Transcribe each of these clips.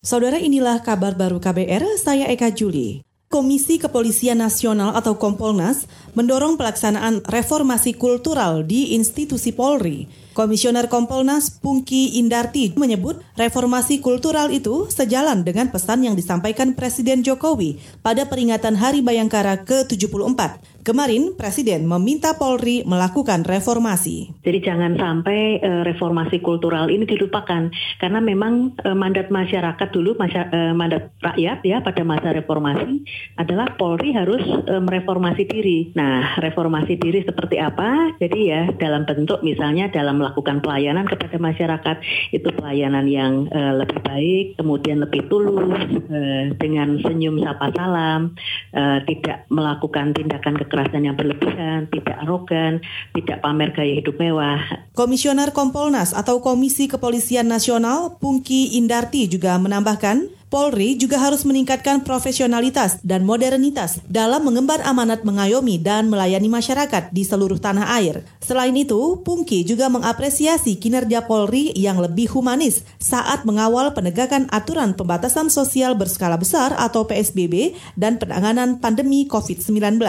Saudara inilah kabar baru KBR, saya Eka Juli. Komisi Kepolisian Nasional atau Kompolnas mendorong pelaksanaan reformasi kultural di institusi Polri. Komisioner Kompolnas Pungki Indarti menyebut reformasi kultural itu sejalan dengan pesan yang disampaikan Presiden Jokowi pada peringatan Hari Bayangkara ke-74. Kemarin Presiden meminta Polri melakukan reformasi. Jadi jangan sampai uh, reformasi kultural ini dilupakan karena memang uh, mandat masyarakat dulu uh, mandat rakyat ya pada masa reformasi adalah Polri harus mereformasi diri. Nah, reformasi diri seperti apa? Jadi ya dalam bentuk misalnya dalam melakukan pelayanan kepada masyarakat itu pelayanan yang uh, lebih baik, kemudian lebih tulus uh, dengan senyum sapa salam, uh, tidak melakukan tindakan kekerasan yang berlebihan, tidak arogan, tidak pamer gaya hidup mewah. Komisioner Kompolnas atau Komisi Kepolisian Nasional Pungki Indarti juga menambahkan, Polri juga harus meningkatkan profesionalitas dan modernitas dalam mengemban amanat mengayomi dan melayani masyarakat di seluruh tanah air. Selain itu, Pungki juga mengapresiasi kinerja Polri yang lebih humanis saat mengawal penegakan aturan pembatasan sosial berskala besar atau PSBB dan penanganan pandemi COVID-19.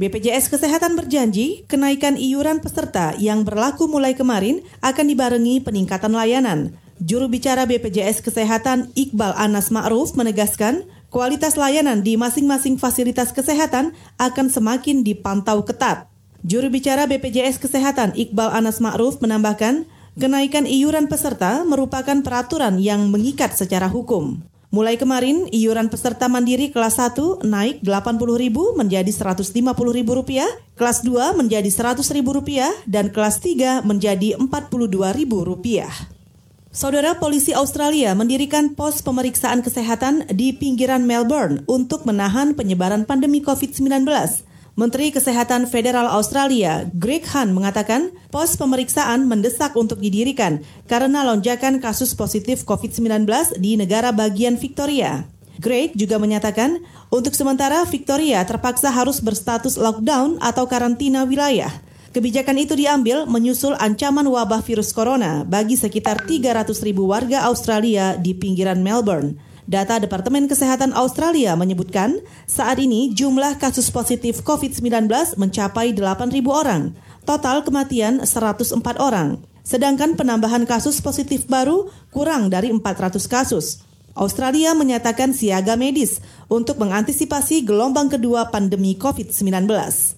BPJS Kesehatan berjanji kenaikan iuran peserta yang berlaku mulai kemarin akan dibarengi peningkatan layanan. Juru bicara BPJS Kesehatan Iqbal Anas Ma'ruf menegaskan kualitas layanan di masing-masing fasilitas kesehatan akan semakin dipantau ketat. Juru bicara BPJS Kesehatan Iqbal Anas Ma'ruf menambahkan, kenaikan iuran peserta merupakan peraturan yang mengikat secara hukum. Mulai kemarin, iuran peserta mandiri kelas 1 naik Rp80.000 menjadi Rp150.000, kelas 2 menjadi Rp100.000, dan kelas 3 menjadi Rp42.000. Saudara polisi Australia mendirikan pos pemeriksaan kesehatan di pinggiran Melbourne untuk menahan penyebaran pandemi COVID-19. Menteri Kesehatan Federal Australia, Greg Hunt, mengatakan pos pemeriksaan mendesak untuk didirikan karena lonjakan kasus positif COVID-19 di negara bagian Victoria. Greg juga menyatakan, untuk sementara Victoria terpaksa harus berstatus lockdown atau karantina wilayah. Kebijakan itu diambil menyusul ancaman wabah virus corona bagi sekitar 300 ribu warga Australia di pinggiran Melbourne. Data Departemen Kesehatan Australia menyebutkan saat ini jumlah kasus positif COVID-19 mencapai 8.000 orang. Total kematian 104 orang. Sedangkan penambahan kasus positif baru kurang dari 400 kasus. Australia menyatakan siaga medis untuk mengantisipasi gelombang kedua pandemi COVID-19.